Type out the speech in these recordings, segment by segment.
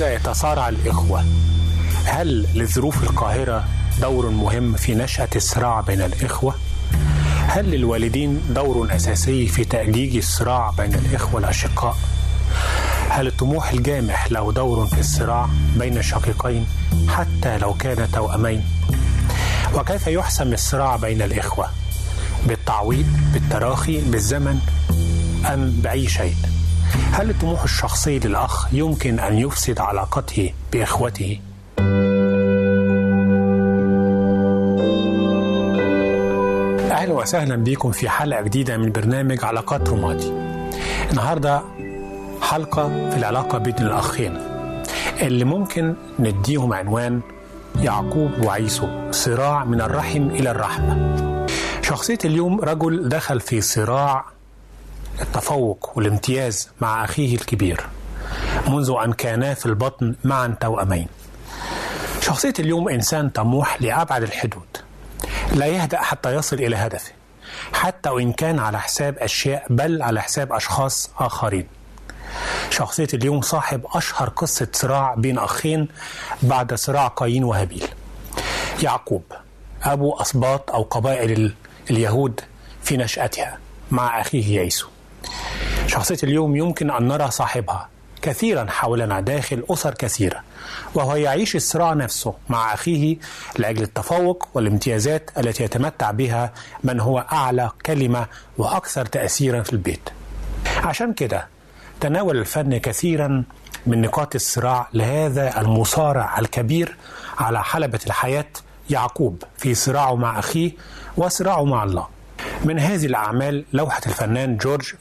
لماذا يتصارع الإخوة؟ هل لظروف القاهرة دور مهم في نشأة الصراع بين الإخوة؟ هل للوالدين دور أساسي في تأجيج الصراع بين الإخوة الأشقاء؟ هل الطموح الجامح له دور في الصراع بين الشقيقين حتى لو كان توأمين؟ وكيف يحسم الصراع بين الإخوة؟ بالتعويض، بالتراخي، بالزمن أم بأي شيء؟ هل الطموح الشخصي للأخ يمكن أن يفسد علاقته بإخوته؟ أهلا وسهلا بكم في حلقة جديدة من برنامج علاقات رمادي النهاردة حلقة في العلاقة بين الأخين. اللي ممكن نديهم عنوان يعقوب وعيسو صراع من الرحم إلى الرحمة. شخصية اليوم رجل دخل في صراع التفوق والامتياز مع أخيه الكبير منذ أن كانا في البطن معا توأمين. شخصية اليوم إنسان طموح لأبعد الحدود. لا يهدأ حتى يصل إلى هدفه حتى وإن كان على حساب أشياء بل على حساب أشخاص آخرين. شخصية اليوم صاحب أشهر قصة صراع بين أخين بعد صراع قايين وهابيل. يعقوب أبو أسباط أو قبائل اليهود في نشأتها مع أخيه ييسو. شخصية اليوم يمكن أن نرى صاحبها كثيرا حولنا داخل أسر كثيرة وهو يعيش الصراع نفسه مع أخيه لأجل التفوق والامتيازات التي يتمتع بها من هو أعلى كلمة وأكثر تأثيرا في البيت. عشان كده تناول الفن كثيرا من نقاط الصراع لهذا المصارع الكبير على حلبة الحياة يعقوب في صراعه مع أخيه وصراعه مع الله. من هذه الأعمال لوحة الفنان جورج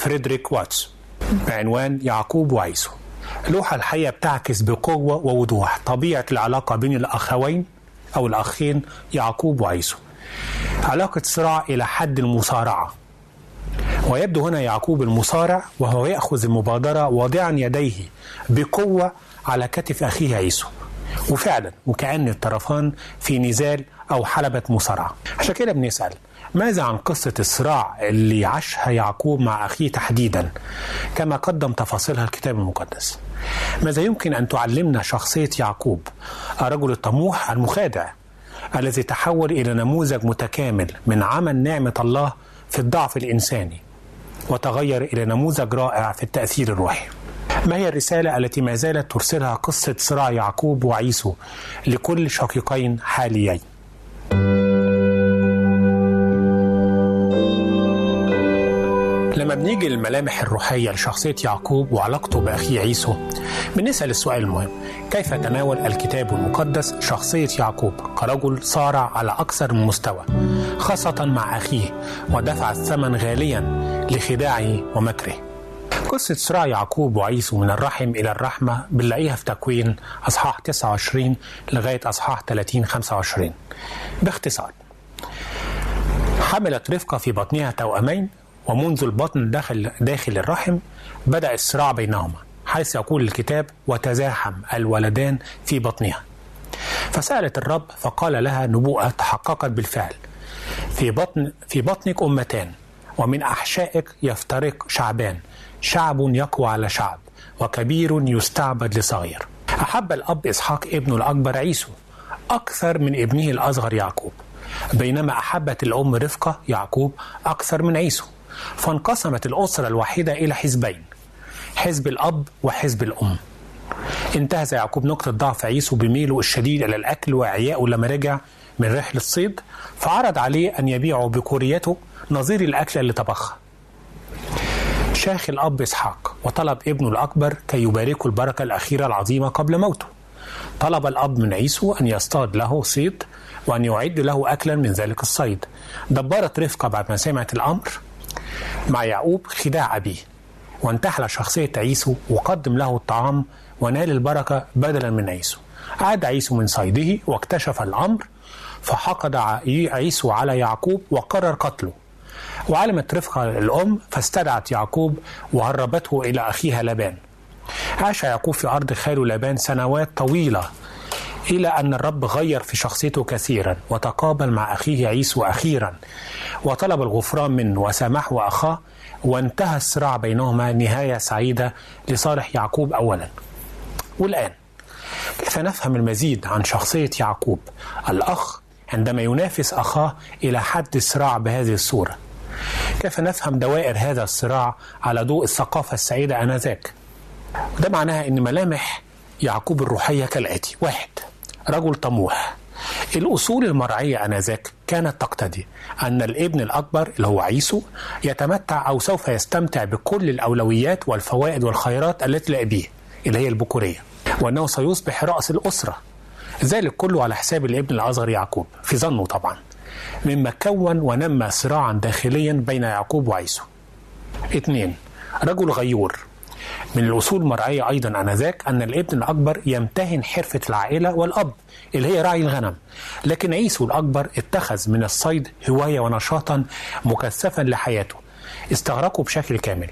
فريدريك واتس بعنوان يعقوب وعيسو. لوحة الحقيقة بتعكس بقوة ووضوح. طبيعة العلاقة بين الأخوين أو الأخين يعقوب وعيسو. علاقة صراع إلى حد المصارعة. ويبدو هنا يعقوب المصارع وهو يأخذ المبادرة واضعا يديه بقوة على كتف أخيه عيسو. وفعلا وكأن الطرفان في نزال أو حلبة مصارعة. عشان كده بنسأل ماذا عن قصة الصراع اللي عاشها يعقوب مع أخيه تحديدا؟ كما قدم تفاصيلها الكتاب المقدس. ماذا يمكن أن تعلمنا شخصية يعقوب الرجل الطموح المخادع الذي تحول إلى نموذج متكامل من عمل نعمة الله في الضعف الإنساني وتغير إلى نموذج رائع في التأثير الروحي؟ ما هي الرسالة التي ما زالت ترسلها قصة صراع يعقوب وعيسو لكل شقيقين حاليين؟ بنيجي للملامح الروحية لشخصية يعقوب وعلاقته بأخيه عيسو. بنسأل السؤال المهم كيف تناول الكتاب المقدس شخصية يعقوب كرجل صارع على أكثر من مستوى خاصة مع أخيه ودفع الثمن غاليا لخداعه ومكره؟ قصة صراع يعقوب وعيسو من الرحم إلى الرحمة بنلاقيها في تكوين أصحاح 29 لغاية أصحاح 30 25 باختصار حملت رفقة في بطنها توأمين ومنذ البطن داخل داخل الرحم بدأ الصراع بينهما حيث يقول الكتاب وتزاحم الولدان في بطنها فسألت الرب فقال لها نبوءة تحققت بالفعل. في بطن في بطنك أمتان ومن أحشائك يفترق شعبان. شعب يقوى على شعب وكبير يستعبد لصغير أحب الأب إسحاق ابنه الأكبر عيسو أكثر من ابنه الأصغر يعقوب بينما أحبت الأم رفقة يعقوب أكثر من عيسو. فانقسمت الأسرة الواحدة إلى حزبين حزب الأب وحزب الأم. انتهز يعقوب نقطة ضعف عيسو بميله الشديد إلى الأكل وإعيائه لما رجع من رحلة الصيد فعرض عليه أن يبيعه بكوريته نظير الأكل اللي طبخها. شاخ الأب إسحاق وطلب ابنه الأكبر كي يباركه البركة الأخيرة العظيمة قبل موته. طلب الأب من عيسو أن يصطاد له صيد وأن يعد له أكلا من ذلك الصيد. دبرت رفقة بعد ما سمعت الأمر مع يعقوب خداع أبيه وانتحل شخصية عيسو وقدم له الطعام ونال البركة بدلا من عيسو. عاد عيسو من صيده واكتشف الأمر فحقد عيسو على يعقوب وقرر قتله. وعلمت رفقة الأم فاستدعت يعقوب وهربته إلى أخيها لبان. عاش يعقوب في أرض خاله لبان سنوات طويلة. إلى أن الرب غير في شخصيته كثيرا وتقابل مع أخيه عيسو أخيرا. وطلب الغفران منه وسامحه أخاه وانتهى الصراع بينهما نهاية سعيدة لصالح يعقوب أولا. والآن كيف نفهم المزيد عن شخصية يعقوب؟ الأخ عندما ينافس أخاه إلى حد الصراع بهذه الصورة. كيف نفهم دوائر هذا الصراع على ضوء الثقافة السعيدة آنذاك؟ ده معناها أن ملامح يعقوب الروحية كالآتي. واحد. رجل طموح. الأصول المرعية آنذاك كانت تقتضي أن الابن الأكبر اللي هو عيسو يتمتع أو سوف يستمتع بكل الأولويات والفوائد والخيرات التي لأبيه اللي هي البكورية وأنه سيصبح رأس الأسرة. ذلك كله على حساب الابن الأصغر يعقوب في ظنه طبعا. مما كون ونمى صراعا داخليا بين يعقوب وعيسو. اثنين رجل غيور. من الأصول المرعية أيضا آنذاك أن الابن الأكبر يمتهن حرفة العائلة والأب اللي هي راعي الغنم. لكن عيسو الأكبر اتخذ من الصيد هواية ونشاطا مكثفا لحياته. استغرقه بشكل كامل.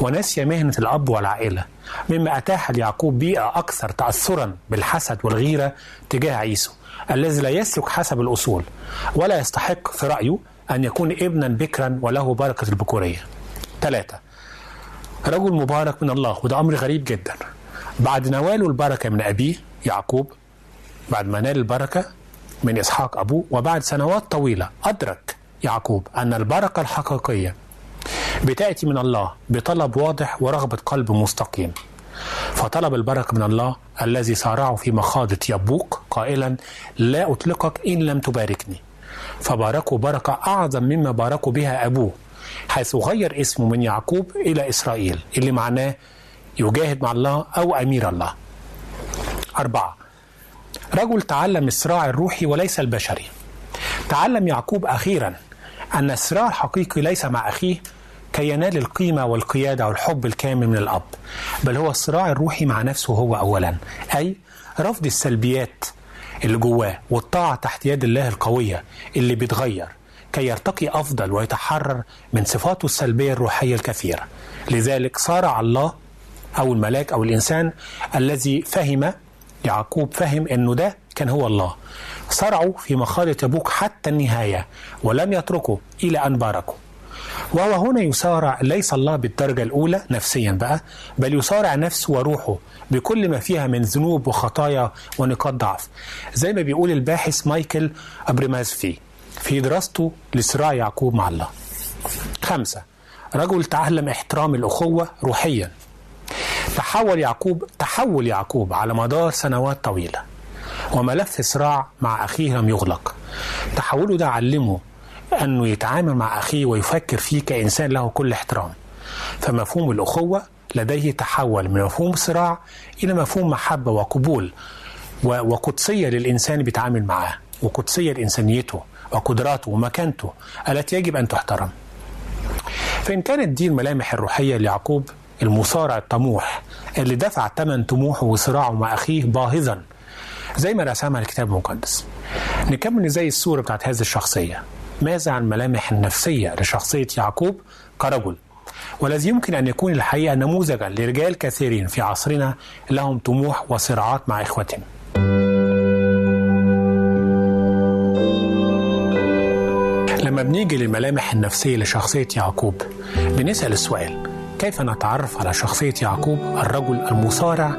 ونسي مهنة الأب والعائلة مما أتاح ليعقوب بيئة أكثر تأثرا بالحسد والغيرة تجاه عيسو الذي لا يسلك حسب الأصول ولا يستحق في رأيه أن يكون ابنا بكرا وله بركة البكورية. ثلاثة رجل مبارك من الله وده أمر غريب جدا. بعد نواله البركة من أبيه يعقوب بعد ما نال البركة من إسحاق أبوه وبعد سنوات طويلة أدرك يعقوب أن البركة الحقيقية بتأتي من الله بطلب واضح ورغبة قلب مستقيم. فطلب البركة من الله الذي صارعه في مخاضة يبوق قائلا لا أطلقك إن لم تباركني فباركوا بركة أعظم مما باركوا بها أبوه. حيث غير اسمه من يعقوب إلى إسرائيل اللي معناه يجاهد مع الله أو أمير الله. أربعة رجل تعلم الصراع الروحي وليس البشري. تعلم يعقوب أخيرا أن الصراع الحقيقي ليس مع أخيه كي ينال القيمة والقيادة والحب الكامل من الأب. بل هو الصراع الروحي مع نفسه هو أولا أي رفض السلبيات اللي جواه والطاعة تحت يد الله القوية اللي بيتغير كي يرتقي أفضل ويتحرر من صفاته السلبية الروحية الكثيرة. لذلك صارع الله أو الملاك أو الإنسان الذي فهم يعقوب فهم أنه ده كان هو الله. صرعوا في مخاض يبوك حتى النهاية ولم يتركوا إلى أن باركوا. وهو هنا يصارع ليس الله بالدرجة الأولى نفسيا بقى بل يصارع نفسه وروحه بكل ما فيها من ذنوب وخطايا ونقاط ضعف. زي ما بيقول الباحث مايكل أبريمازفي في دراسته لصراع يعقوب مع الله. خمسة رجل تعلم احترام الأخوة روحيا. تحول يعقوب تحول يعقوب على مدار سنوات طويلة. وملف صراع مع أخيه لم يغلق. تحوله ده علمه أنه يتعامل مع أخيه ويفكر فيه كإنسان له كل احترام. فمفهوم الأخوة لديه تحول من مفهوم صراع إلى مفهوم محبة وقبول وقدسية للإنسان بيتعامل معاه وقدسية لإنسانيته. وقدراته ومكانته التي يجب أن تحترم. فإن كانت دي الملامح الروحية ليعقوب المصارع الطموح اللي دفع ثمن طموحه وصراعه مع أخيه باهظا زي ما رسمها الكتاب المقدس. نكمل زي الصورة بتاعت هذه الشخصية. ماذا عن الملامح النفسية لشخصية يعقوب كرجل؟ والذي يمكن أن يكون الحقيقة نموذجا لرجال كثيرين في عصرنا لهم طموح وصراعات مع إخوتهم. لما بنيجي للملامح النفسية لشخصية يعقوب. بنسأل السؤال كيف نتعرف على شخصية يعقوب الرجل المصارع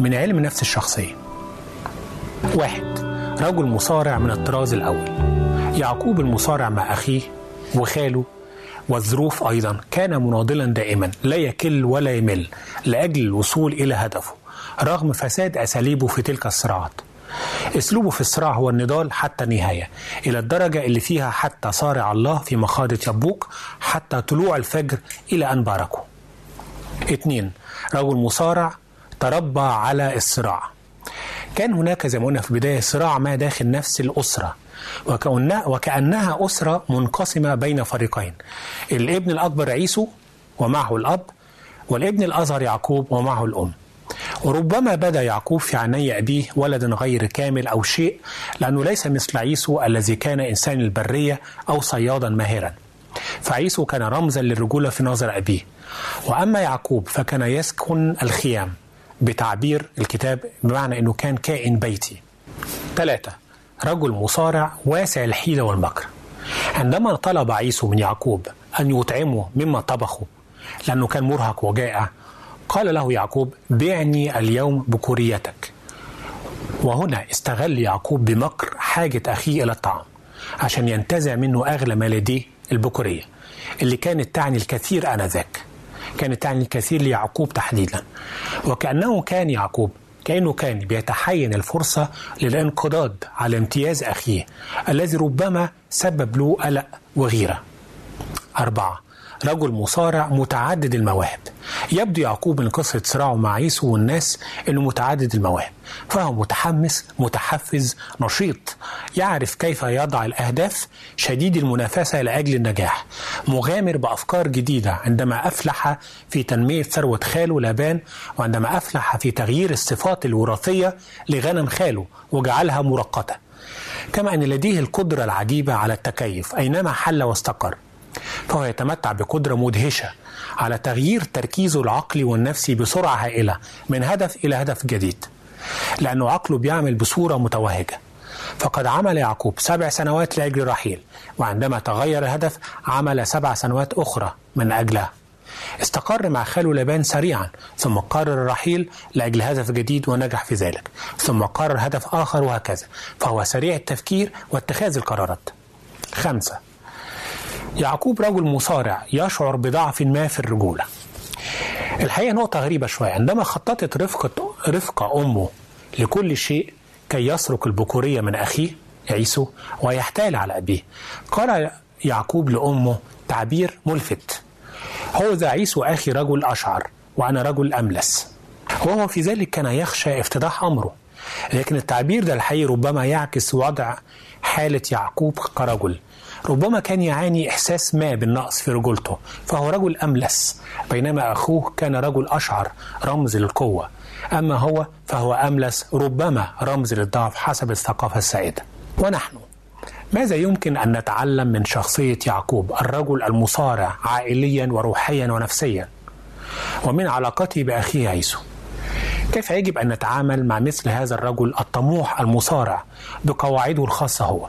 من علم نفس الشخصية؟ واحد رجل مصارع من الطراز الأول. يعقوب المصارع مع أخيه وخاله والظروف أيضا كان مناضلا دائما لا يكل ولا يمل لأجل الوصول إلى هدفه رغم فساد أساليبه في تلك الصراعات. اسلوبه في الصراع هو النضال حتى النهاية إلى الدرجة اللي فيها حتى صارع الله في مخاضة يبوك حتى طلوع الفجر إلى أن باركه اثنين رجل مصارع تربى على الصراع. كان هناك زي ما قلنا في البداية صراع ما داخل نفس الأسرة وكأنها, وكأنها أسرة منقسمة بين فريقين الابن الأكبر عيسو ومعه الأب والابن الأصغر يعقوب ومعه الأم. وربما بدا يعقوب في عيني أبيه ولدا غير كامل أو شيء لأنه ليس مثل عيسو الذي كان إنسان البرية أو صيادا ماهرا. فعيسو كان رمزا للرجولة في نظر أبيه. وأما يعقوب فكان يسكن الخيام بتعبير الكتاب بمعنى أنه كان كائن بيتي. ثلاثة رجل مصارع واسع الحيلة والمكر. عندما طلب عيسو من يعقوب أن يطعمه مما طبخه لأنه كان مرهق وجائع قال له يعقوب بعني اليوم بكوريتك وهنا استغل يعقوب بمكر حاجة أخيه إلى الطعام عشان ينتزع منه أغلى ما لديه البكورية اللي كانت تعني الكثير آنذاك. كانت تعني الكثير ليعقوب تحديدا. وكأنه كان يعقوب كأنه كان بيتحين الفرصة للانقضاض على امتياز أخيه الذي ربما سبب له قلق وغيرة. أربعة رجل مصارع متعدد المواهب يبدو يعقوب من قصة صراعه مع عيسو والناس أنه متعدد المواهب فهو متحمس متحفز نشيط. يعرف كيف يضع الأهداف شديد المنافسة لأجل النجاح. مغامر بأفكار جديدة عندما أفلح في تنمية ثروة خاله لابان وعندما أفلح في تغيير الصفات الوراثية لغنم خاله وجعلها مرقته كما أن لديه القدرة العجيبة على التكيف أينما حل واستقر. فهو يتمتع بقدرة مدهشة على تغيير تركيزه العقلي والنفسي بسرعة هائلة من هدف إلى هدف جديد لأنه عقله بيعمل بصورة متوهجة. فقد عمل يعقوب سبع سنوات لأجل رحيل وعندما تغير الهدف عمل سبع سنوات أخرى من أجلها. استقر مع خاله لابان سريعا ثم قرر الرحيل لأجل هدف جديد ونجح في ذلك. ثم قرر هدف آخر وهكذا فهو سريع التفكير واتخاذ القرارات. خمسة يعقوب رجل مصارع يشعر بضعف ما في الرجولة. الحقيقة نقطة غريبة شوية. عندما خططت رفقة, رفقة أمه لكل شيء كي يسرق البكورية من أخيه عيسو ويحتال على أبيه قال يعقوب لأمه تعبير ملفت. هو ذا عيسو أخي رجل أشعر وأنا رجل أملس. وهو في ذلك كان يخشى افتضاح أمره. لكن التعبير ده الحقيقي ربما يعكس وضع حالة يعقوب كرجل. ربما كان يعاني إحساس ما بالنقص في رجولته فهو رجل أملس بينما أخوه كان رجل أشعر رمز للقوة. أما هو فهو أملس ربما رمز للضعف حسب الثقافة السائدة. ونحن ماذا يمكن أن نتعلم من شخصية يعقوب الرجل المصارع عائليا وروحيا ونفسيا؟ ومن علاقته بأخيه عيسو. كيف يجب أن نتعامل مع مثل هذا الرجل الطموح المصارع بقواعده الخاصة هو؟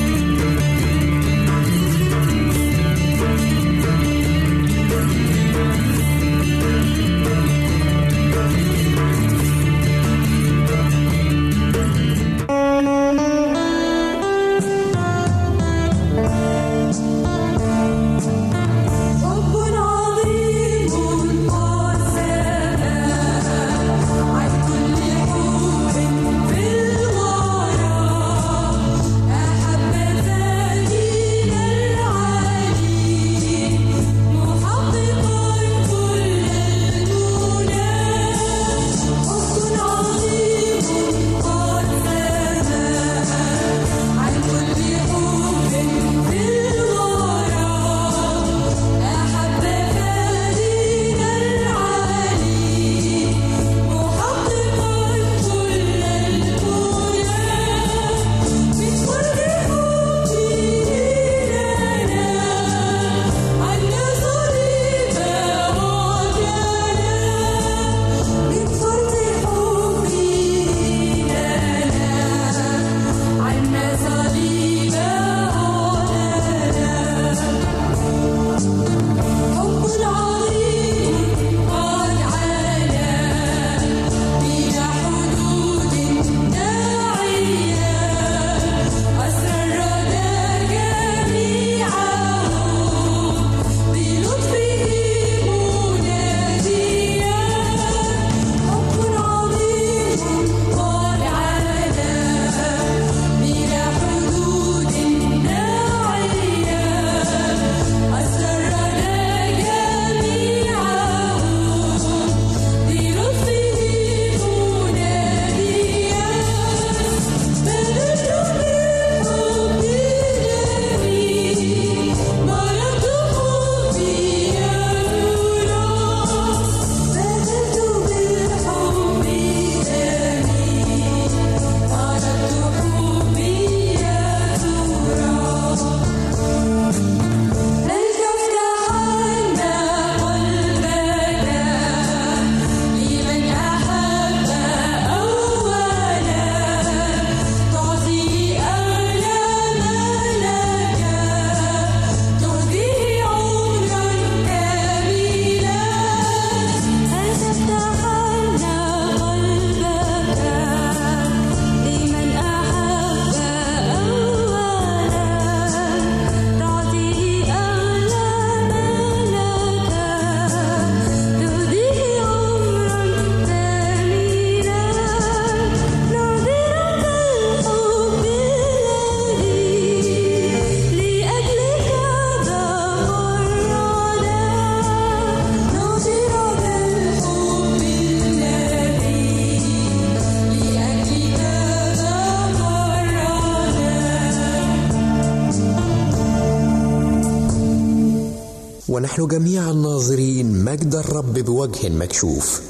ونحن جميعا ناظرين مجد الرب بوجه مكشوف.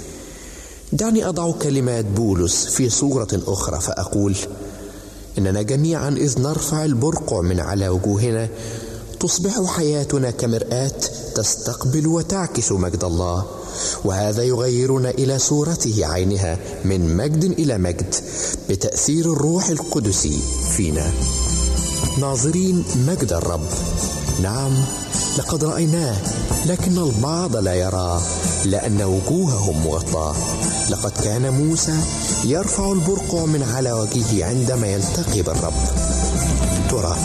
دعني أضع كلمات بولس في صورة أخرى فأقول إننا جميعا إذ نرفع البرقع من على وجوهنا تصبح حياتنا كمرآة تستقبل وتعكس مجد الله وهذا يغيرنا إلى صورته عينها من مجد إلى مجد بتأثير الروح القدس فينا. ناظرين مجد الرب. نعم. لقد رأيناه لكن البعض لا يراه لأن وجوههم مغطاة. لقد كان موسى يرفع البرقع من على وجهه عندما يلتقي بالرب ترى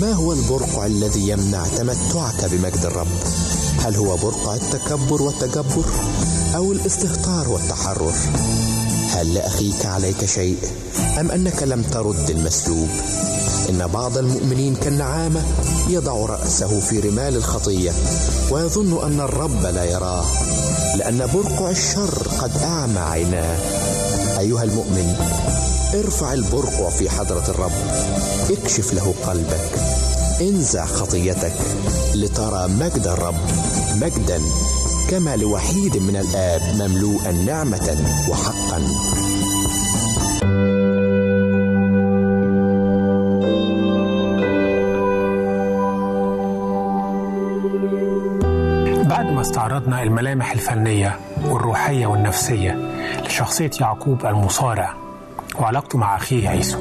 ما هو البرقع الذي يمنع تمتعك بمجد الرب؟ هل هو برقع التكبر والتجبر أو الاستهتار والتحرر؟ هل لأخيك عليك شيء أم أنك لم ترد المسلوب؟ إن بعض المؤمنين كالنعامة يضع رأسه في رمال الخطية ويظن أن الرب لا يراه لأن برقع الشر قد أعمى عيناه. أيها المؤمن ارفع البرقع في حضرة الرب. اكشف له قلبك. انزع خطيتك لترى مجد الرب. مجدا كما لوحيد من الآب مملوءا نعمة وحقا. استعرضنا الملامح الفنية والروحية والنفسية لشخصية يعقوب المصارع. وعلاقته مع أخيه عيسو.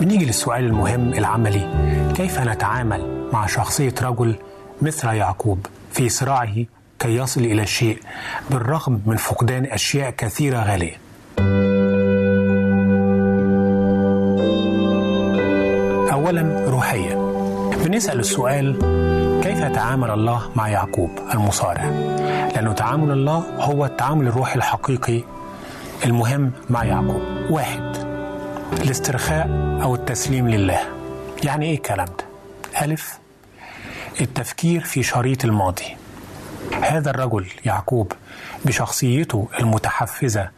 بنيجي للسؤال المهم العملي. كيف نتعامل مع شخصية رجل مثل يعقوب في صراعه كي يصل إلى الشيء بالرغم من فقدان أشياء كثيرة غالية؟ أولا روحيا بنسأل السؤال تعامل الله مع يعقوب المصارع. لأنه تعامل الله هو التعامل الروحي الحقيقي المهم مع يعقوب. واحد الاسترخاء أو التسليم لله. يعني إيه الكلام ده؟ ألف التفكير في شريط الماضي. هذا الرجل يعقوب بشخصيته المتحفزة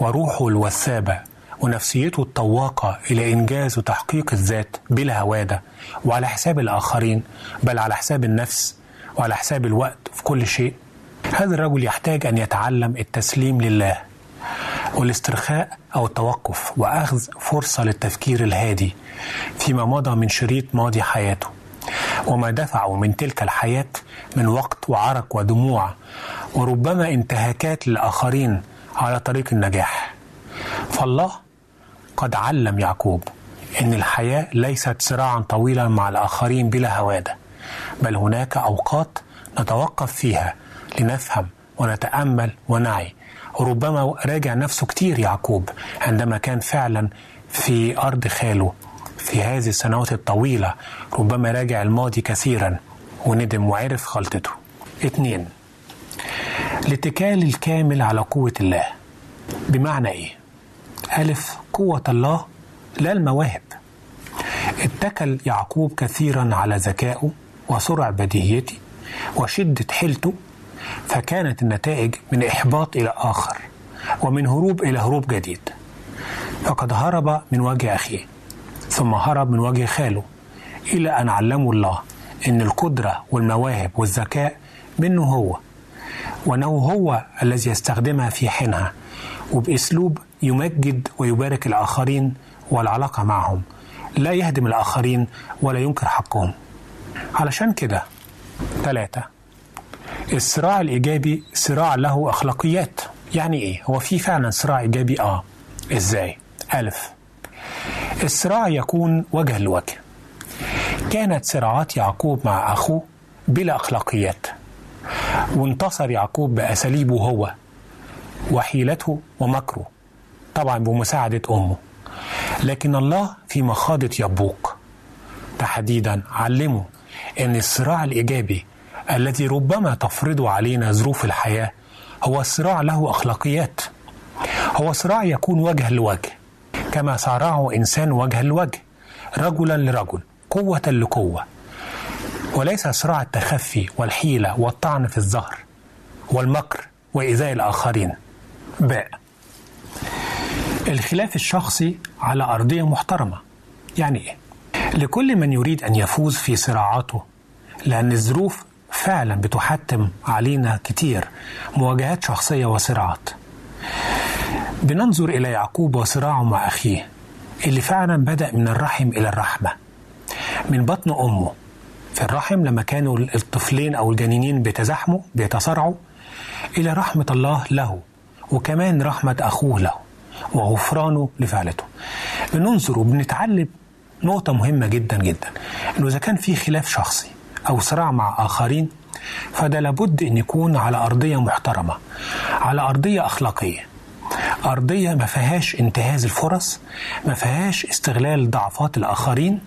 وروحه الوثابة ونفسيته الطواقة إلى إنجاز وتحقيق الذات بلا هوادة وعلى حساب الآخرين بل على حساب النفس وعلى حساب الوقت في كل شيء. هذا الرجل يحتاج أن يتعلم التسليم لله والاسترخاء أو التوقف وأخذ فرصة للتفكير الهادي فيما مضى من شريط ماضي حياته وما دفعه من تلك الحياة من وقت وعرق ودموع وربما انتهاكات للآخرين على طريق النجاح. فالله قد علم يعقوب إن الحياة ليست صراعا طويلا مع الآخرين بلا هوادة بل هناك أوقات نتوقف فيها لنفهم ونتأمل ونعي. وربما راجع نفسه كتير يعقوب عندما كان فعلا في أرض خاله في هذه السنوات الطويلة. ربما راجع الماضي كثيرا وندم وعرف غلطته اتنين الاتكال الكامل على قوة الله. بمعنى إيه؟ ألف قوة الله لا المواهب. اتكل يعقوب كثيرا على ذكائه وسرع بديهيته وشدة حيلته فكانت النتائج من إحباط إلى آخر ومن هروب إلى هروب جديد. فقد هرب من وجه أخيه ثم هرب من وجه خاله إلى أن علمه الله أن القدرة والمواهب والذكاء منه هو وأنه هو الذي يستخدمها في حينها. وبأسلوب يمجد ويبارك الآخرين والعلاقة معهم. لا يهدم الآخرين ولا ينكر حقهم. علشان كده ثلاثة الصراع الإيجابي صراع له أخلاقيات. يعني إيه؟ هو في فعلا صراع إيجابي؟ آه. إزاي؟ ألف الصراع يكون وجه لوجه كانت صراعات يعقوب مع أخوه بلا أخلاقيات. وانتصر يعقوب بأساليبه هو. وحيلته ومكره طبعا بمساعدة أمه. لكن الله في مخاضة يبوق تحديدا علمه أن الصراع الإيجابي الذي ربما تفرضه علينا ظروف الحياة هو صراع له أخلاقيات. هو صراع يكون وجه لوجه كما صارعه إنسان وجه لوجه رجلا لرجل قوة لقوة. وليس صراع التخفي والحيلة والطعن في الظهر والمكر وإيذاء الآخرين. باء. الخلاف الشخصي على أرضية محترمة. يعني إيه؟ لكل من يريد أن يفوز في صراعاته لأن الظروف فعلا بتحتم علينا كتير مواجهات شخصية وصراعات. بننظر إلى يعقوب وصراعه مع أخيه اللي فعلا بدأ من الرحم إلى الرحمة. من بطن أمه. في الرحم لما كانوا الطفلين أو الجنينين بيتزاحموا بيتصارعوا إلى رحمة الله له. وكمان رحمة أخوه له وغفرانه لفعلته. بننظر وبنتعلم نقطة مهمة جدا جدا إنه إذا كان في خلاف شخصي أو صراع مع آخرين فده لابد أن يكون على أرضية محترمة على أرضية أخلاقية. أرضية ما فيهاش انتهاز الفرص ما فيهاش استغلال ضعفات الآخرين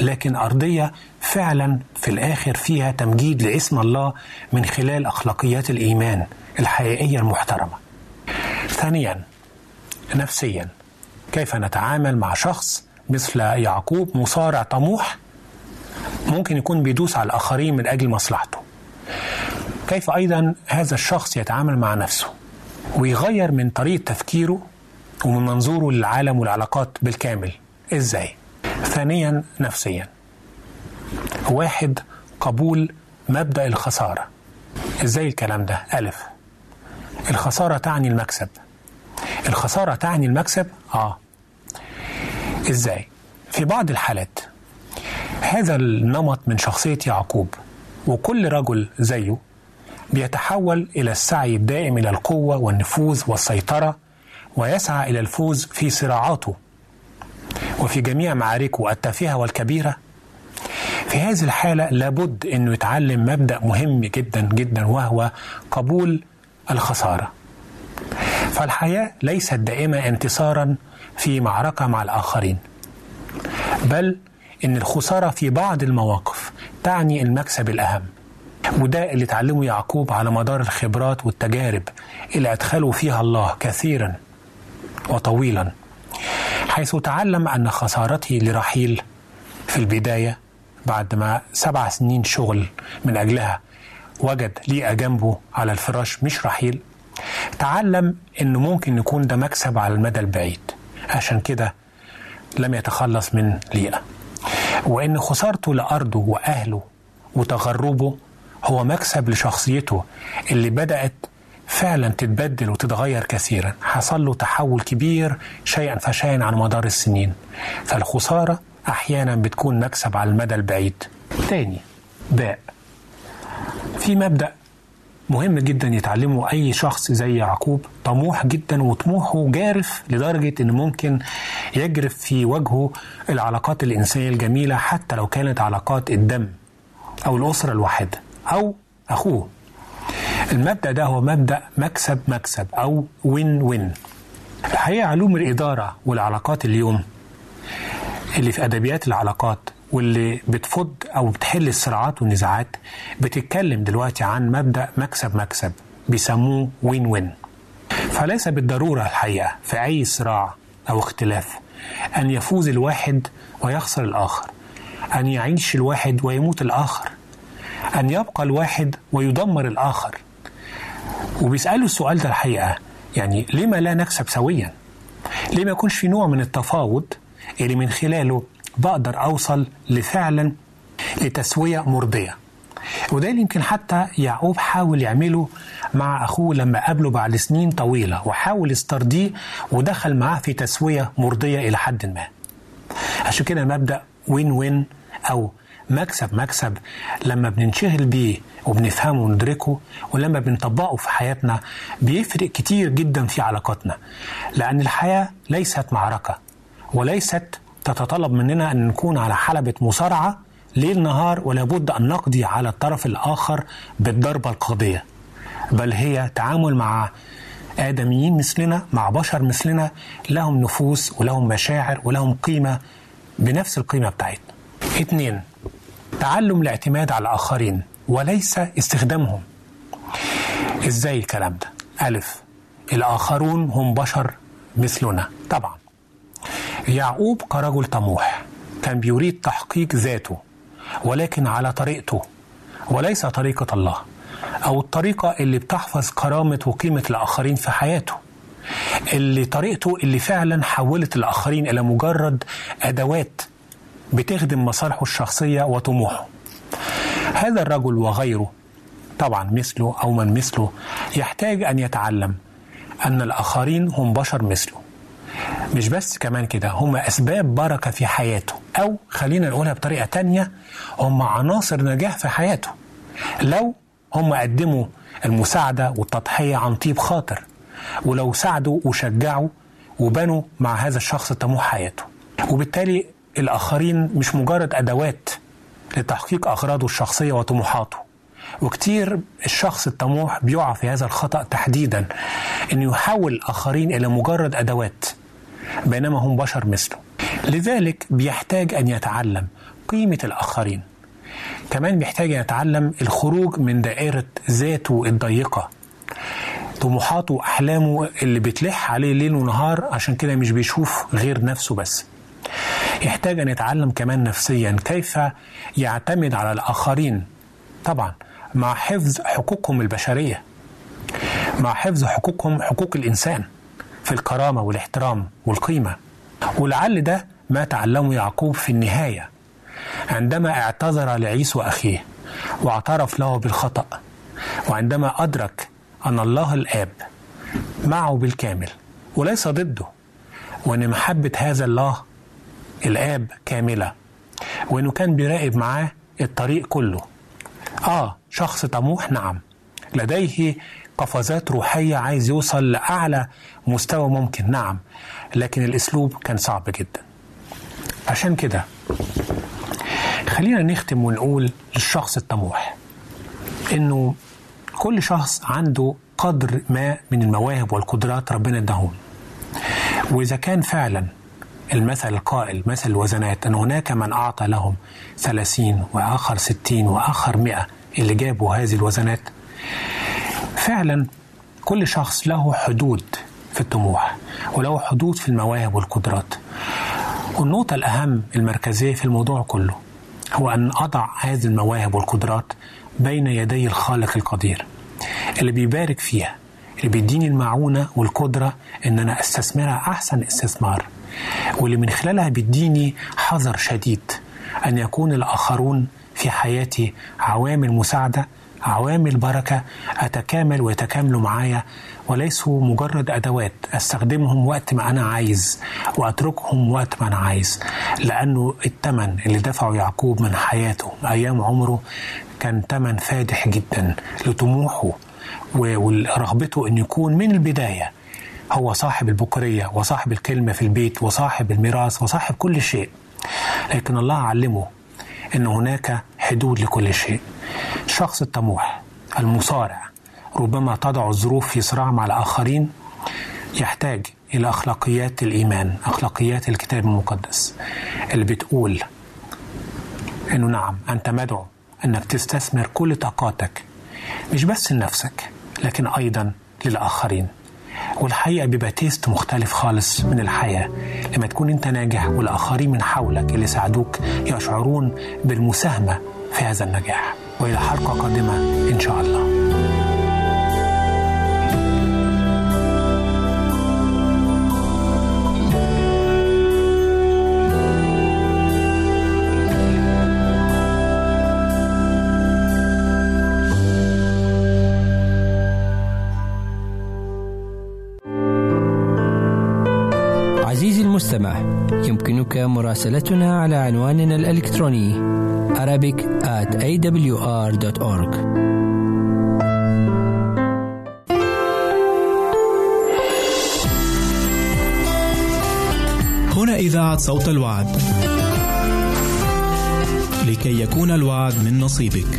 لكن أرضية فعلا في الآخر فيها تمجيد لاسم الله من خلال أخلاقيات الإيمان الحقيقية المحترمة. ثانيا نفسيا كيف نتعامل مع شخص مثل يعقوب مصارع طموح؟ ممكن يكون بيدوس على الآخرين من أجل مصلحته. كيف أيضا هذا الشخص يتعامل مع نفسه؟ ويغير من طريقة تفكيره ومن منظوره للعالم والعلاقات بالكامل. إزاي؟ ثانيا نفسيا. واحد قبول مبدأ الخسارة. إزاي الكلام ده؟ ألف. الخسارة تعني المكسب الخسارة تعني المكسب؟ آه إزاي؟ في بعض الحالات هذا النمط من شخصية يعقوب وكل رجل زيه بيتحول إلى السعي الدائم إلى القوة والنفوذ والسيطرة ويسعى إلى الفوز في صراعاته وفي جميع معاركه التافهة والكبيرة في هذه الحالة لابد أنه يتعلم مبدأ مهم جدا جدا وهو قبول الخسارة. فالحياة ليست دائما انتصارا في معركة مع الآخرين بل إن الخسارة في بعض المواقف تعني المكسب الأهم. وده اللي اتعلمه يعقوب على مدار الخبرات والتجارب اللي أدخلوا فيها الله كثيرا وطويلا حيث تعلم أن خسارته لرحيل في البداية بعد ما سبع سنين شغل من أجلها وجد ليئة جنبه على الفراش مش رحيل. تعلم أنه ممكن يكون ده مكسب على المدى البعيد. عشان كده لم يتخلص من ليئة. وأن خسارته لأرضه وأهله وتغربه هو مكسب لشخصيته اللي بدأت فعلا تتبدل وتتغير كثيرا. حصل له تحول كبير شيئا فشيئا على مدار السنين. فالخسارة أحيانا بتكون مكسب على المدى البعيد. تاني باء. في مبدأ مهم جدا يتعلمه أي شخص زي يعقوب طموح جدا وطموحه جارف لدرجة أنه ممكن يجرف في وجهه العلاقات الإنسانية الجميلة حتى لو كانت علاقات الدم أو الأسرة الواحدة أو أخوه. المبدأ ده هو مبدأ مكسب مكسب أو وين وين الحقيقة علوم الإدارة والعلاقات اليوم اللي في أدبيات العلاقات واللي بتفض أو بتحل الصراعات والنزاعات بتتكلم دلوقتي عن مبدأ مكسب مكسب بيسموه وين وين فليس بالضرورة الحقيقة في أي صراع أو اختلاف أن يفوز الواحد ويخسر الآخر أن يعيش الواحد ويموت الآخر أن يبقى الواحد ويدمر الآخر. وبيسألوا السؤال ده الحقيقة يعني لما لا نكسب سويا؟ ليه ما يكونش في نوع من التفاوض اللي من خلاله بقدر أوصل لفعلا لتسوية مرضية. وده اللي يمكن حتى يعقوب حاول يعمله مع أخوه لما قابله بعد سنين طويلة وحاول يسترضيه ودخل معاه في تسوية مرضية إلى حد ما. عشان كده مبدأ وين وين أو مكسب مكسب لما بننشغل بيه وبنفهمه وندركه ولما بنطبقه في حياتنا بيفرق كتير جدا في علاقاتنا. لأن الحياة ليست معركة وليست تتطلب مننا أن نكون على حلبة مصارعة ليل نهار ولا بد أن نقضي على الطرف الآخر بالضربة القاضية بل هي تعامل مع آدميين مثلنا مع بشر مثلنا لهم نفوس ولهم مشاعر ولهم قيمة بنفس القيمة بتاعتنا. اثنين تعلم الاعتماد على الآخرين وليس استخدامهم. إزاي الكلام ده؟ ألف الآخرون هم بشر مثلنا. طبعا. يعقوب كرجل طموح. كان بيريد تحقيق ذاته ولكن على طريقته وليس طريقة الله أو الطريقة اللي بتحفظ كرامة وقيمة الآخرين في حياته. اللي طريقته اللي فعلا حولت الآخرين إلى مجرد أدوات بتخدم مصالحه الشخصية وطموحه. هذا الرجل وغيره طبعا مثله أو من مثله يحتاج أن يتعلم أن الآخرين هم بشر مثله. مش بس كمان كده هم أسباب بركة في حياته أو خلينا نقولها بطريقة تانية هم عناصر نجاح في حياته. لو هم قدموا المساعدة والتضحية عن طيب خاطر ولو ساعدوا وشجعوا وبنوا مع هذا الشخص طموح حياته. وبالتالي الآخرين مش مجرد أدوات لتحقيق أغراضه الشخصية وطموحاته. وكتير الشخص الطموح بيقع في هذا الخطأ تحديدا أنه يحول الآخرين إلى مجرد أدوات. بينما هم بشر مثله. لذلك بيحتاج أن يتعلم قيمة الآخرين. كمان بيحتاج أن يتعلم الخروج من دائرة ذاته الضيقة. طموحاته وأحلامه اللي بتلح عليه ليل ونهار عشان كده مش بيشوف غير نفسه بس. يحتاج أن يتعلم كمان نفسيا كيف يعتمد على الآخرين. طبعا مع حفظ حقوقهم البشرية. مع حفظ حقوقهم حقوق الإنسان. في الكرامة والاحترام والقيمة. ولعل ده ما تعلمه يعقوب في النهاية. عندما اعتذر لعيسو أخيه واعترف له بالخطأ وعندما أدرك أن الله الآب معه بالكامل وليس ضده وأن محبة هذا الله الآب كاملة وأنه كان بيراقب معاه الطريق كله. آه شخص طموح نعم. لديه قفزات روحية عايز يوصل لأعلى مستوى ممكن. نعم لكن الأسلوب كان صعب جدا. عشان كده خلينا نختم ونقول للشخص الطموح إنه كل شخص عنده قدر ما من المواهب والقدرات ربنا اداهم وإذا كان فعلا المثل القائل مثل الوزنات أن هناك من أعطى لهم ثلاثين وآخر ستين وآخر مئة اللي جابوا هذه الوزنات فعلا كل شخص له حدود في الطموح وله حدود في المواهب والقدرات. والنقطة الأهم المركزية في الموضوع كله هو أن أضع هذه المواهب والقدرات بين يدي الخالق القدير اللي بيبارك فيها اللي بيديني المعونة والقدرة إن أنا أستثمرها أحسن استثمار واللي من خلالها بيديني حذر شديد أن يكون الآخرون في حياتي عوامل مساعدة عوامل بركة أتكامل ويتكاملوا معايا وليسوا مجرد أدوات. أستخدمهم وقت ما أنا عايز وأتركهم وقت ما أنا عايز لأنه الثمن اللي دفعه يعقوب من حياته أيام عمره كان ثمن فادح جدا لطموحه ورغبته أن يكون من البداية. هو صاحب البكرية وصاحب الكلمة في البيت وصاحب الميراث وصاحب كل شيء. لكن الله علمه أن هناك حدود لكل شيء. الشخص الطموح المصارع. ربما تضع الظروف في صراع مع الآخرين. يحتاج إلى أخلاقيات الإيمان أخلاقيات الكتاب المقدس. اللي بتقول أنه نعم أنت مدعو أنك تستثمر كل طاقاتك مش بس لنفسك لكن أيضا للآخرين. والحقيقة بيبقى تيست مختلف خالص من الحياة. لما تكون أنت ناجح والآخرين من حولك اللي ساعدوك يشعرون بالمساهمة في هذا النجاح. وإلى حلقة قادمة إن شاء الله. يمكنك مراسلتنا على عنواننا الإلكتروني Arabic at awr.org هنا إذاعة صوت الوعد. لكي يكون الوعد من نصيبك.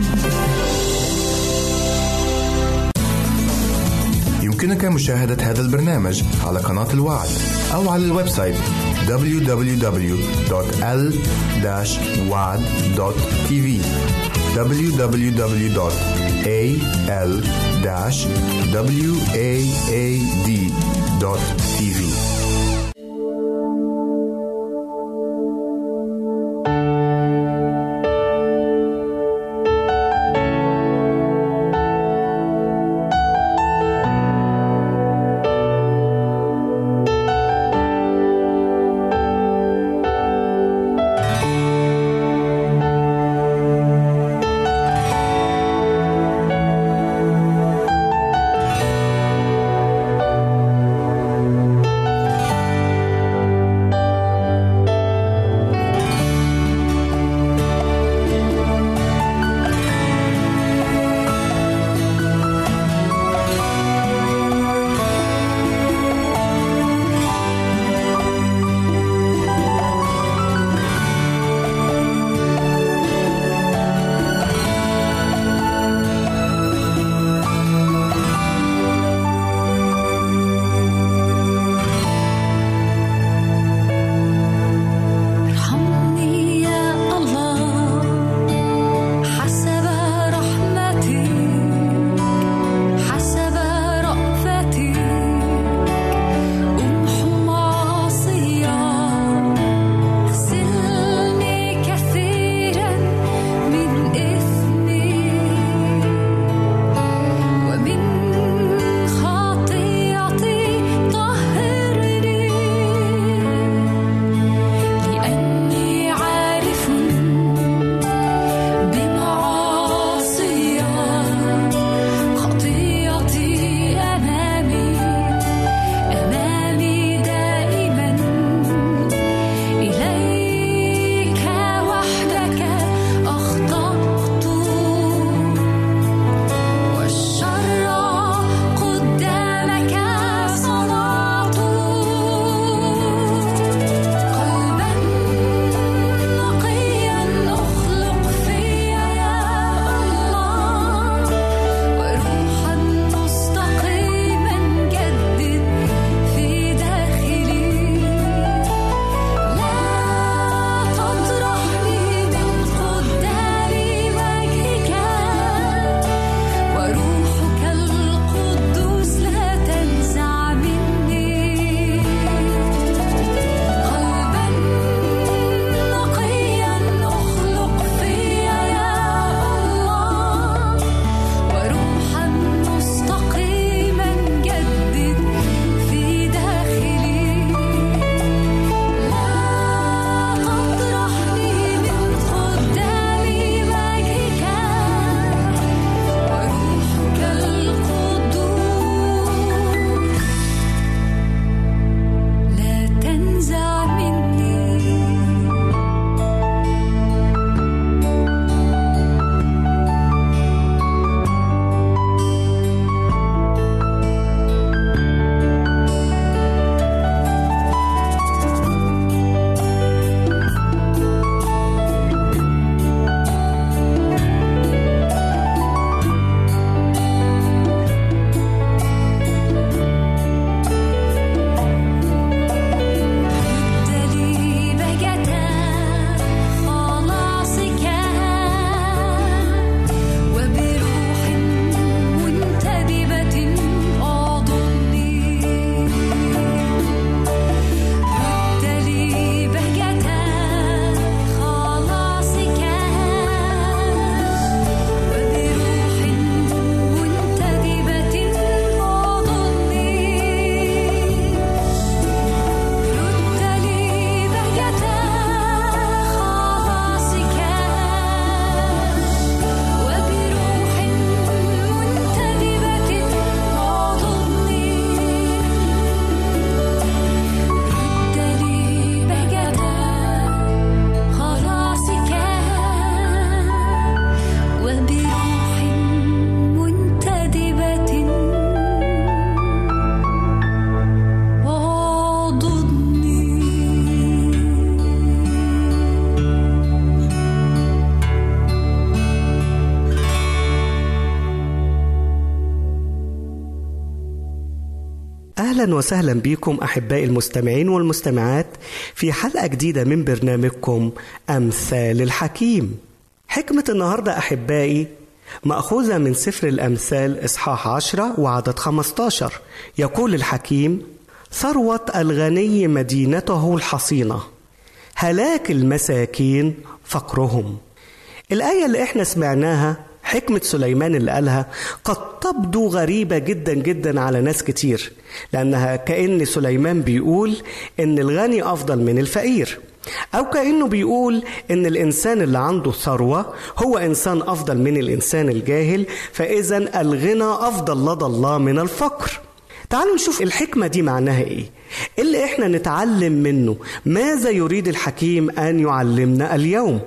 يمكنك مشاهدة هذا البرنامج على قناة الوعد أو على الويب سايت www.l-wad.tv www.al-waad.tv أهلا وسهلا بكم أحبائي المستمعين والمستمعات في حلقة جديدة من برنامجكم أمثال الحكيم. حكمة النهاردة أحبائي مأخوذة من سفر الأمثال إصحاح عشرة وعدد 15 يقول الحكيم ثروة الغني مدينته الحصينة هلاك المساكين فقرهم. الآية اللي إحنا سمعناها حكمة سليمان اللي قالها قد تبدو غريبة جدا جدا على ناس كتير لأنها كأن سليمان بيقول إن الغني أفضل من الفقير أو كأنه بيقول إن الإنسان اللي عنده ثروة هو إنسان أفضل من الإنسان الجاهل فإذا الغنى أفضل لدى الله من الفقر. تعالوا نشوف الحكمة دي معناها إيه. اللي إحنا نتعلم منه؟ ماذا يريد الحكيم أن يعلمنا اليوم؟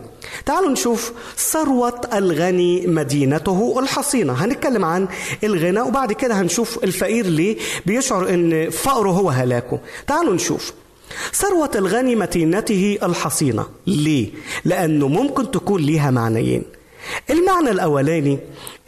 تعالوا نشوف ثروة الغني مدينته الحصينة. هنتكلم عن الغنى وبعد كده هنشوف الفقير ليه بيشعر إن فقره هو هلاكه. تعالوا نشوف ثروة الغني مدينته الحصينة. ليه؟ لأنه ممكن تكون ليها معنيين. المعنى الأولاني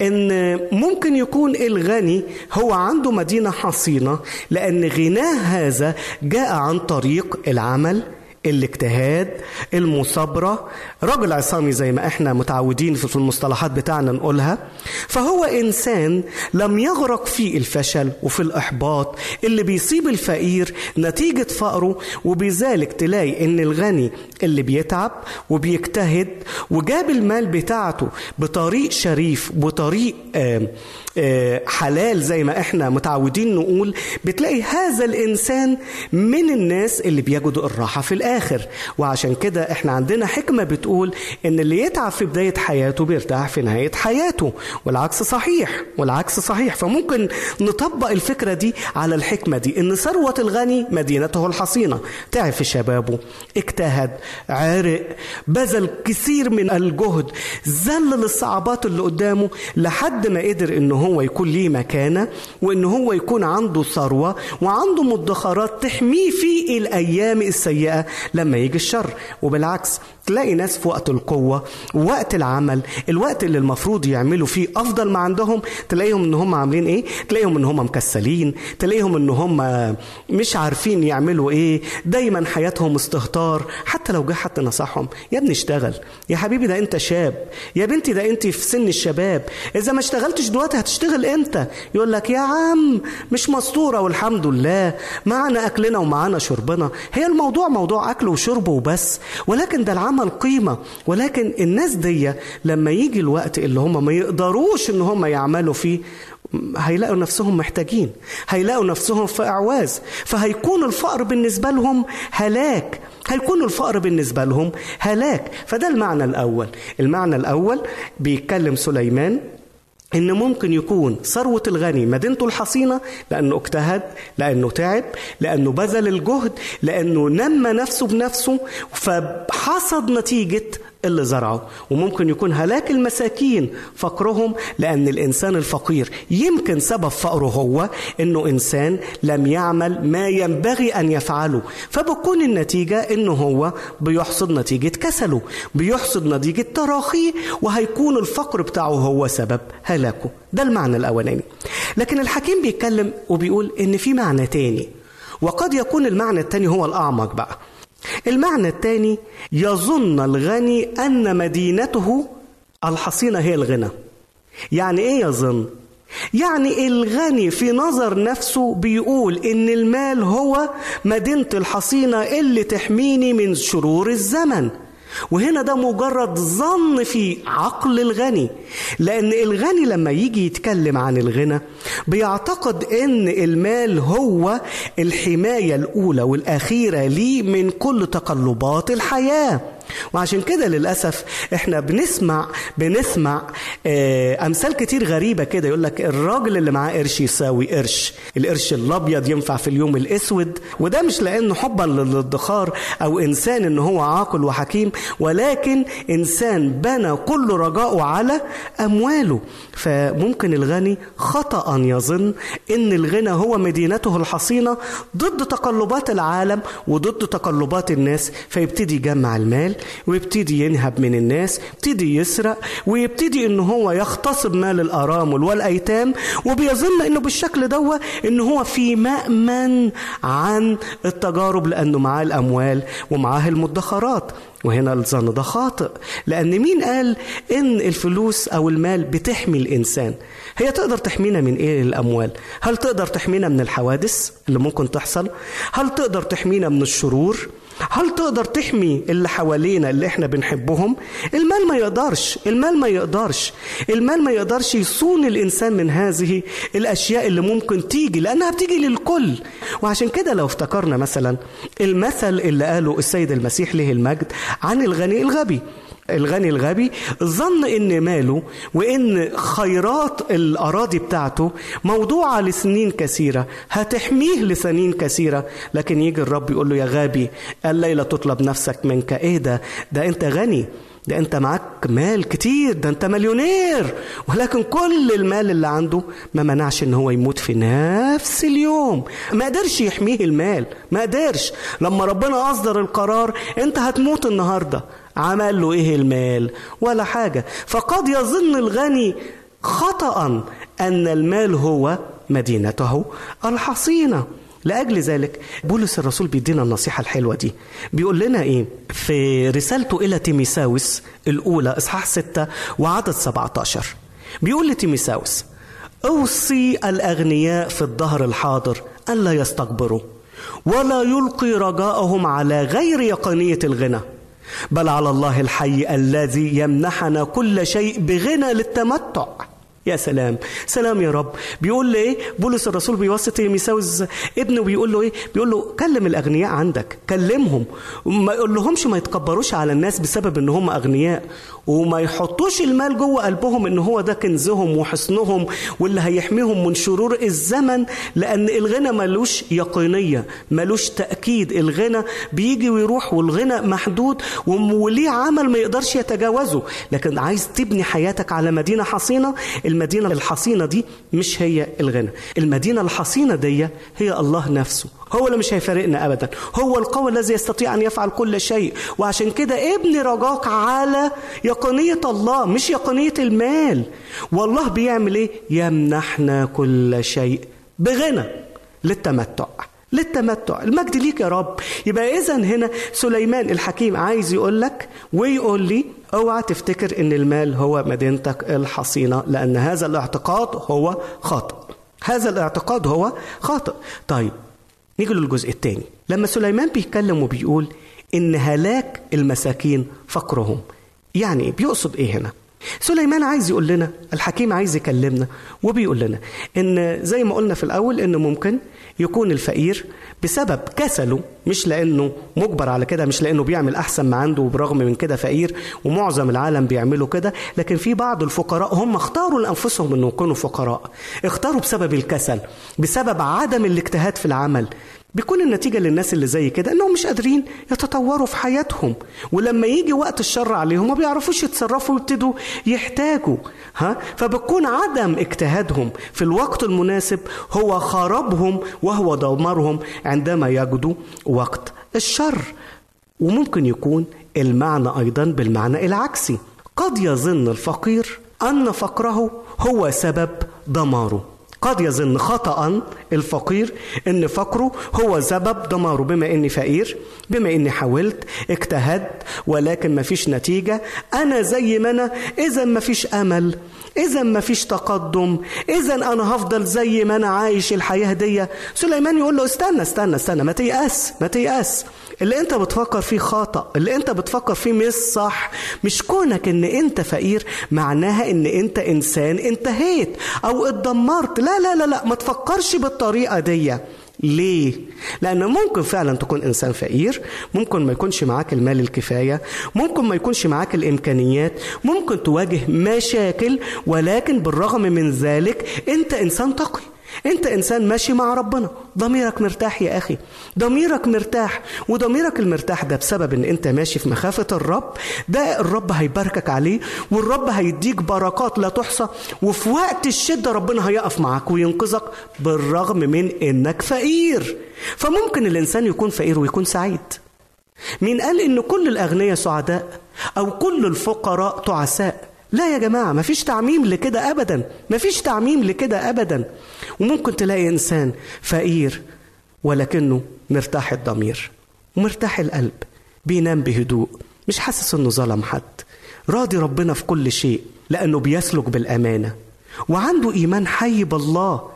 إن ممكن يكون الغني هو عنده مدينة حصينة لأن غناه هذا جاء عن طريق العمل الاجتهاد المصابرة. رجل عصامي زي ما إحنا متعودين في المصطلحات بتاعنا نقولها. فهو إنسان لم يغرق في الفشل وفي الإحباط. اللي بيصيب الفقير نتيجة فقره وبذلك تلاقي إن الغني اللي بيتعب وبيجتهد وجاب المال بتاعته بطريق شريف بطريق آه حلال زي ما إحنا متعودين نقول بتلاقي هذا الإنسان من الناس اللي بيجدوا الراحة في الآخر. وعشان كده إحنا عندنا حكمة بتقول إن اللي يتعب في بداية حياته بيرتاح في نهاية حياته. والعكس صحيح والعكس صحيح. فممكن نطبق الفكرة دي على الحكمة دي. إن ثروة الغني مدينته الحصينة. تعب في شبابه اجتهد عرق بذل كثير من الجهد ذلل الصعوبات اللي قدامه لحد ما قدر إن هو يكون ليه مكانة وإن هو يكون عنده ثروة وعنده مدخرات تحميه في الأيام السيئة لما يجي الشر. وبالعكس تلاقي ناس في وقت القوة وقت العمل الوقت اللي المفروض يعملوا فيه أفضل ما عندهم تلاقيهم إن هم عاملين إيه؟ تلاقيهم إن هم مكسلين تلاقيهم إن هم مش عارفين يعملوا إيه دايما حياتهم استهتار. حتى لو جه حد نصحهم يا ابني اشتغل يا حبيبي ده أنت شاب يا بنتي ده أنت في سن الشباب إذا ما اشتغلتش دلوقتي هتشتغل إمتى؟ يقول لك يا عم مش مستورة والحمد لله معنا أكلنا ومعنا شربنا. هي الموضوع موضوع أكل وشرب وبس ولكن ده العمل عمل قيمة. ولكن الناس دي لما يجي الوقت اللي هم ما يقدروش إن هم يعملوا فيه هيلاقوا نفسهم محتاجين هيلاقوا نفسهم في إعواز. فهيكون الفقر بالنسبة لهم هلاك. هيكون الفقر بالنسبة لهم هلاك. فده المعنى الأول. المعنى الأول بيتكلم سليمان إن ممكن يكون ثروة الغني مدينته الحصينة لأنه اجتهد لأنه تعب لأنه بذل الجهد لأنه نمى نفسه بنفسه فحصد نتيجة اللي زرعه وممكن يكون هلاك المساكين فقرهم لأن الإنسان الفقير يمكن سبب فقره هو أنه إنسان لم يعمل ما ينبغي أن يفعله. فبكون النتيجة أنه هو بيحصد نتيجة كسله بيحصد نتيجة تراخيه وهيكون الفقر بتاعه هو سبب هلاكه. ده المعنى الأولاني. لكن الحكيم بيتكلم وبيقول أن في معنى تاني وقد يكون المعنى التاني هو الأعمق بقى. المعنى الثاني يظن الغني أن مدينته الحصينة هي الغنى. يعني إيه يظن؟ يعني الغني في نظر نفسه بيقول إن المال هو مدينة الحصينة اللي تحميني من شرور الزمن. وهنا ده مجرد ظن في عقل الغني لأن الغني لما يجي يتكلم عن الغنى بيعتقد إن المال هو الحماية الأولى والأخيرة ليه من كل تقلبات الحياة. وعشان كده للأسف إحنا بنسمع بنسمع آه أمثال كتير غريبة كده. يقول لك الراجل اللي معاه قرش يساوي قرش. القرش الأبيض ينفع في اليوم الأسود. وده مش لأنه حبا للادخار أو إنسان إن هو عاقل وحكيم ولكن إنسان بنى كل رجاءه على أمواله. فممكن الغني خطأ يظن إن الغنى هو مدينته الحصينة ضد تقلبات العالم وضد تقلبات الناس. فيبتدي يجمع المال ويبتدي ينهب من الناس يبتدي يسرق ويبتدي إن هو يغتصب مال الارامل والأيتام وبيظن إنه بالشكل دوا إن هو في مأمن عن التجارب لأنه معاه الأموال ومعاه المدخرات. وهنا الظن ده خاطئ لأن مين قال إن الفلوس أو المال بتحمي الإنسان؟ هي تقدر تحمينا من إيه الأموال؟ هل تقدر تحمينا من الحوادث اللي ممكن تحصل؟ هل تقدر تحمينا من الشرور؟ هل تقدر تحمي اللي حوالينا اللي إحنا بنحبهم؟ المال ما يقدرش المال ما يقدرش. المال ما يقدرش يصون الإنسان من هذه الأشياء اللي ممكن تيجي لأنها بتيجي للكل. وعشان كده لو افتكرنا مثلا المثل اللي قاله السيد المسيح له المجد عن الغني الغبي. الغني الغبي ظن إن ماله وإن خيرات الأراضي بتاعته موضوعة لسنين كثيرة هتحميه لسنين كثيرة. لكن يجي الرب يقول له يا غبي الليلة تطلب نفسك منك. إيه ده؟ ده أنت غني ده أنت معاك مال كتير ده أنت مليونير. ولكن كل المال اللي عنده ما منعش إن هو يموت في نفس اليوم. ما قدرش يحميه المال ما قدرش. لما ربنا أصدر القرار أنت هتموت النهارده. عمل له إيه المال؟ ولا حاجة. فقد يظن الغني خطأ أن المال هو مدينته الحصينة. لأجل ذلك بولس الرسول بيدينا النصيحة الحلوة دي. بيقول لنا إيه؟ في رسالته إلى تيميساوس الأولى إصحاح 6 وعدد 17 بيقول لتيميساوس أوصي الأغنياء في الظهر الحاضر ألا يستكبروا ولا يلقي رجاءهم على غير يقينية الغنى. بل على الله الحي الذي يمنحنا كل شيء بغنى للتمتع. يا سلام. سلام يا رب. بيقول له إيه بولس الرسول بيوصي تيميساوس ابنه بيقول له إيه؟ بيقول له كلم الأغنياء عندك كلمهم. ما يقول لهمش ما يتكبروش على الناس بسبب إن هم أغنياء. وما يحطوش المال جوه قلبهم إن هو ده كنزهم وحصنهم واللي هيحميهم من شرور الزمن لأن الغنى ملوش يقينية ملوش تأكيد. الغنى بيجي ويروح والغنى محدود وليه عمل ما يقدرش يتجاوزه. لكن عايز تبني حياتك على مدينة حصينة المدينة الحصينة دي مش هي الغنى. المدينة الحصينة دي هي الله نفسه. هو اللي مش هيفارقنا ابدا. هو القوي الذي يستطيع أن يفعل كل شيء. وعشان كده ابني رجاك على يقينيه الله مش يقينيه المال. والله بيعمل إيه؟ يمنحنا كل شيء بغنى للتمتع. للتمتع. المجد ليك يا رب. يبقى اذا هنا سليمان الحكيم عايز يقول لك ويقول لي أوعى تفتكر إن المال هو مدينتك الحصينة لأن هذا الاعتقاد هو خاطئ. هذا الاعتقاد هو خاطئ. طيب نيجي للجزء الثاني. لما سليمان بيتكلم وبيقول إن هلاك المساكين فقرهم يعني بيقصد إيه هنا؟ سليمان عايز يقول لنا الحكيم عايز يكلمنا وبيقول لنا إن زي ما قلنا في الأول ان ممكن يكون الفقير بسبب كسله مش لأنه مجبر على كده مش لأنه بيعمل أحسن ما عنده وبرغم من كده فقير ومعظم العالم بيعملوا كده لكن في بعض الفقراء هم اختاروا لأنفسهم انه يكونوا فقراء اختاروا بسبب الكسل بسبب عدم الاجتهاد في العمل. بيكون النتيجة للناس اللي زي كده إنهم مش قادرين يتطوروا في حياتهم. ولما يجي وقت الشر عليهم ما بيعرفوش يتصرفوا ويبتدوا يحتاجوا ها؟ فبكون عدم اجتهادهم في الوقت المناسب هو خرابهم وهو دمرهم عندما يجدوا وقت الشر. وممكن يكون المعنى أيضا بالمعنى العكسي. قد يظن الفقير أن فقره هو سبب دماره. قد يظن خطأ الفقير إن فقره هو سبب دماره بما إني فقير بما إني حاولت اجتهدت ولكن مفيش نتيجة. أنا زي ما أنا إذا مفيش أمل إذا مفيش تقدم إذا أنا هفضل زي ما أنا عايش الحياة دي. سليمان يقول له استنى استنى استنى ما تيأس ما تيأس. اللي انت بتفكر فيه خطأ اللي انت بتفكر فيه مش صح مش كونك ان انت فقير معناها ان انت انسان انتهيت أو اتدمرت لا لا لا لا ما تفكرش بالطريقة دي ليه؟ لأن ممكن فعلا تكون إنسان فقير، ممكن ما يكونش معاك المال الكفاية، ممكن ما يكونش معاك الإمكانيات، ممكن تواجه مشاكل ولكن بالرغم من ذلك أنت إنسان تقي. انت انسان ماشي مع ربنا. ضميرك مرتاح يا أخي. ضميرك مرتاح. وضميرك المرتاح ده بسبب ان انت ماشي في مخافة الرب. ده الرب هيباركك عليه. والرب هيديك بركات لا تحصى. وفي وقت الشدة ربنا هيقف معاك وينقذك بالرغم من انك فقير. فممكن الانسان يكون فقير ويكون سعيد. مين قال إن كل الأغنياء سعداء؟ أو كل الفقراء تعساء؟ لا يا جماعة مفيش تعميم لكده أبدا. مفيش تعميم لكده أبدا. وممكن تلاقي إنسان فقير ولكنه مرتاح الضمير ومرتاح القلب بينام بهدوء مش حاسس إنه ظلم حد. راضي ربنا في كل شيء لأنه بيسلك بالأمانة وعنده إيمان حي بالله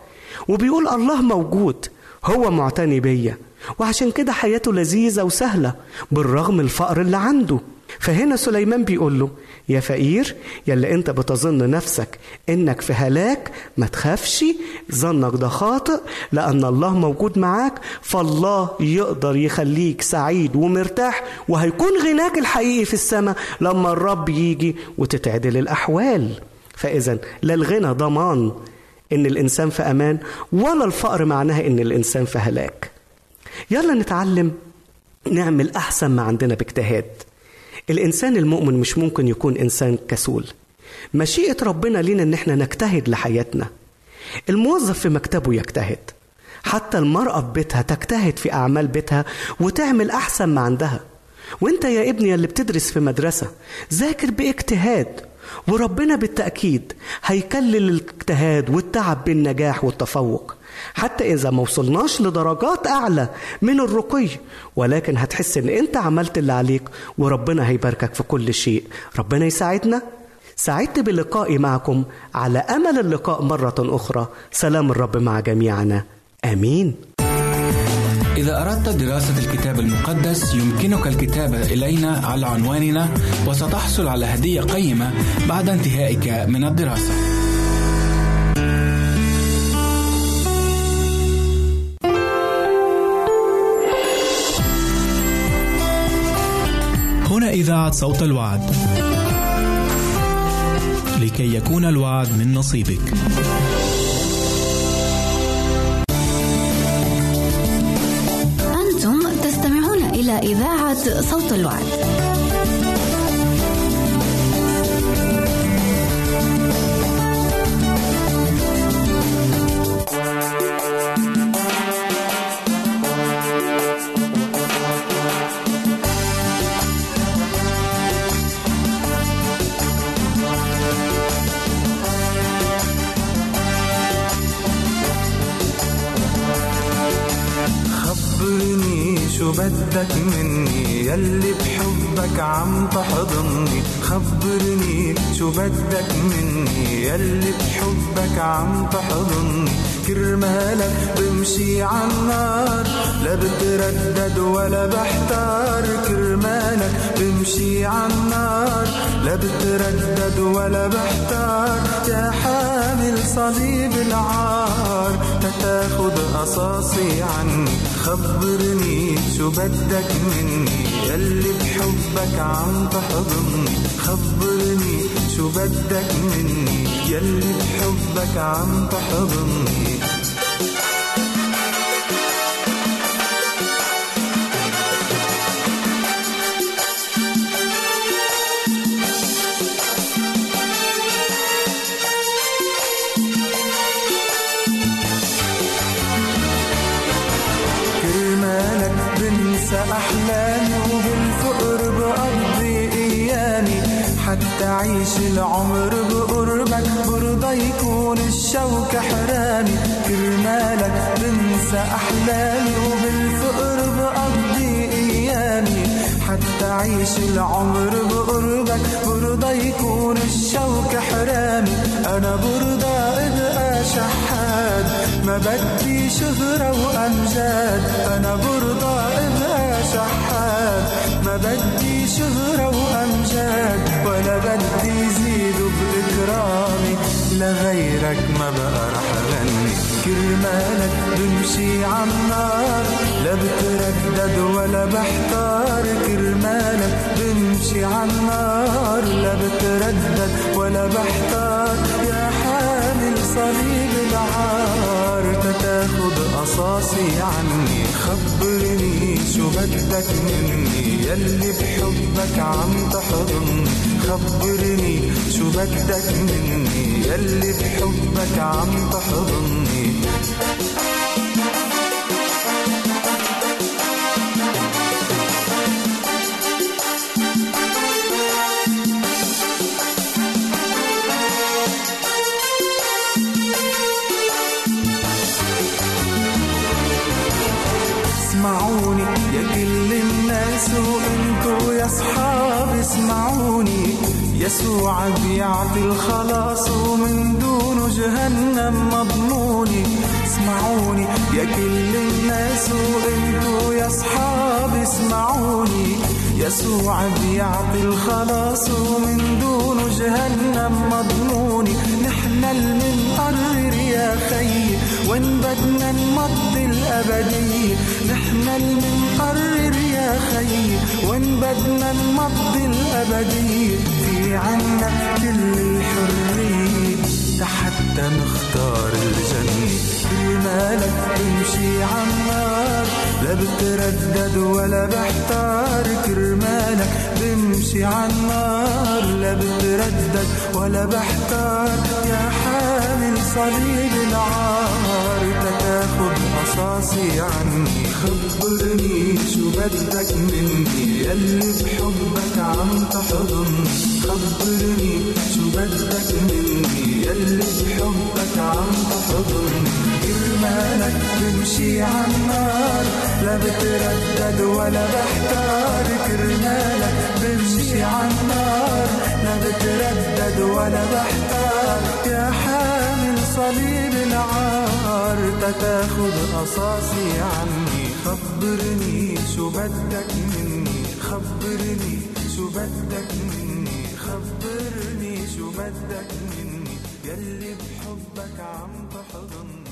وبيقول الله موجود هو معتني بيا وعشان كده حياته لذيذة وسهلة بالرغم الفقر اللي عنده. فهنا سليمان بيقول له يا فقير يلي انت بتظن نفسك انك في هلاك ما تخافش ظنك ده خاطئ لأن الله موجود معاك فالله يقدر يخليك سعيد ومرتاح وهيكون غناك الحقيقي في السماء لما الرب يجي وتتعدل الأحوال. فإذا لا الغنى ضمان إن الإنسان في أمان ولا الفقر معناها إن الإنسان في هلاك. يلا نتعلم نعمل أحسن ما عندنا باجتهاد. الإنسان المؤمن مش ممكن يكون إنسان كسول. مشيئة ربنا لينا إن إحنا نجتهد لحياتنا. الموظف في مكتبه يجتهد. حتى المرأة في بيتها تجتهد في أعمال بيتها وتعمل أحسن ما عندها. وأنت يا ابني اللي بتدرس في مدرسة ذاكر باجتهاد. وربنا بالتأكيد هيكلل الاجتهاد والتعب بالنجاح والتفوق. حتى إذا ما وصلناش لدرجات أعلى من الرقي. ولكن هتحس إن أنت عملت اللي عليك وربنا هيباركك في كل شيء. ربنا يساعدنا. سعدت بلقائي معكم على أمل اللقاء مرة أخرى. سلام الرب مع جميعنا. آمين. إذا أردت دراسة الكتاب المقدس يمكنك الكتابة إلينا على عنواننا وستحصل على هدية قيمة بعد انتهائك من الدراسة. إذاعة صوت الوعد. لكي يكون الوعد من نصيبك. أنتم تستمعون إلى إذاعة صوت الوعد. بدك مني يلي بحبك عم تحضني. خبرني شو بدك مني يلي بحبك عم تحضني. كرمالك بمشي عالنار لا بتردد ولا بحتار. كرمالك بمشي عالنار لا بتردد ولا بحتار. يا حامل صليب العار. تتاخد قصاصي عني خبرني شو بدك مني. يلي بحبك عم تحضني خبرني شو بدك مني. يلي بحبك عم تحضني. أعيش العمر بقربك برضى يكون الشوك حرامي. كرمالك بنسى أحلامي وبالفقر بقضي أيامي. حتى أعيش العمر بقربك برضى يكون الشوك حرامي. أنا برضى أبقى شحات ما بدي شهرة وأمجاد. أنا برضى أبقى شحات. ما بدي شهرة وأمجاد ولا بدي زيدوا بإكرامي لغيرك ما بقى رح غني كرمالك بمشي عالنار لا بتردد ولا بحتار. كرمالك بمشي عالنار لا بتردد ولا بحتار. يا حامل صليب العار. تتاخد قصاصي عني خبرني شو بدك مني يلي بحبك عم تحضني خبرني شو بدك مني يلي بحبك عم تحضني. اسمعوني يا كل الناس وانتوا يا أصحاب اسمعوني. يسوع بيعطي الخلاص ومن دونه جهنم مضموني. اسمعوني. يا كل الناس وانتوا يا أصحاب اسمعوني. يسوع بيعطي الخلاص ومن دونه جهنم مضموني. نحن المنقرر يا خي وين بدنا نمضي الأبدية نحن المنقرر يا خي وين بدنا نمضي الأبدية في عنا كل الحرية حتى نختار الجنة كرمالك بمشي عالنار لا بتردد ولا بحتار. كرمالك بمشي عالنار لا بتردد ولا بحتار. يا حامل صليب العار. تتاخد قصاصي عني. خبرني شو بدك مني. يلي بحبك عم تحضن. خبرني شو بدك مني. يلي بحبك عم تحضن. كرمالك بمشي عالنار لا بتردد ولا بحتار. كرمالك بمشي عالنار لا بتردد ولا بحتار. يا حامل صليب تتاخد قصاصي عني. خبرني شو بدك مني. خبرني شو بدك مني. خبرني شو بدك مني. يلي بحبك عم تحضن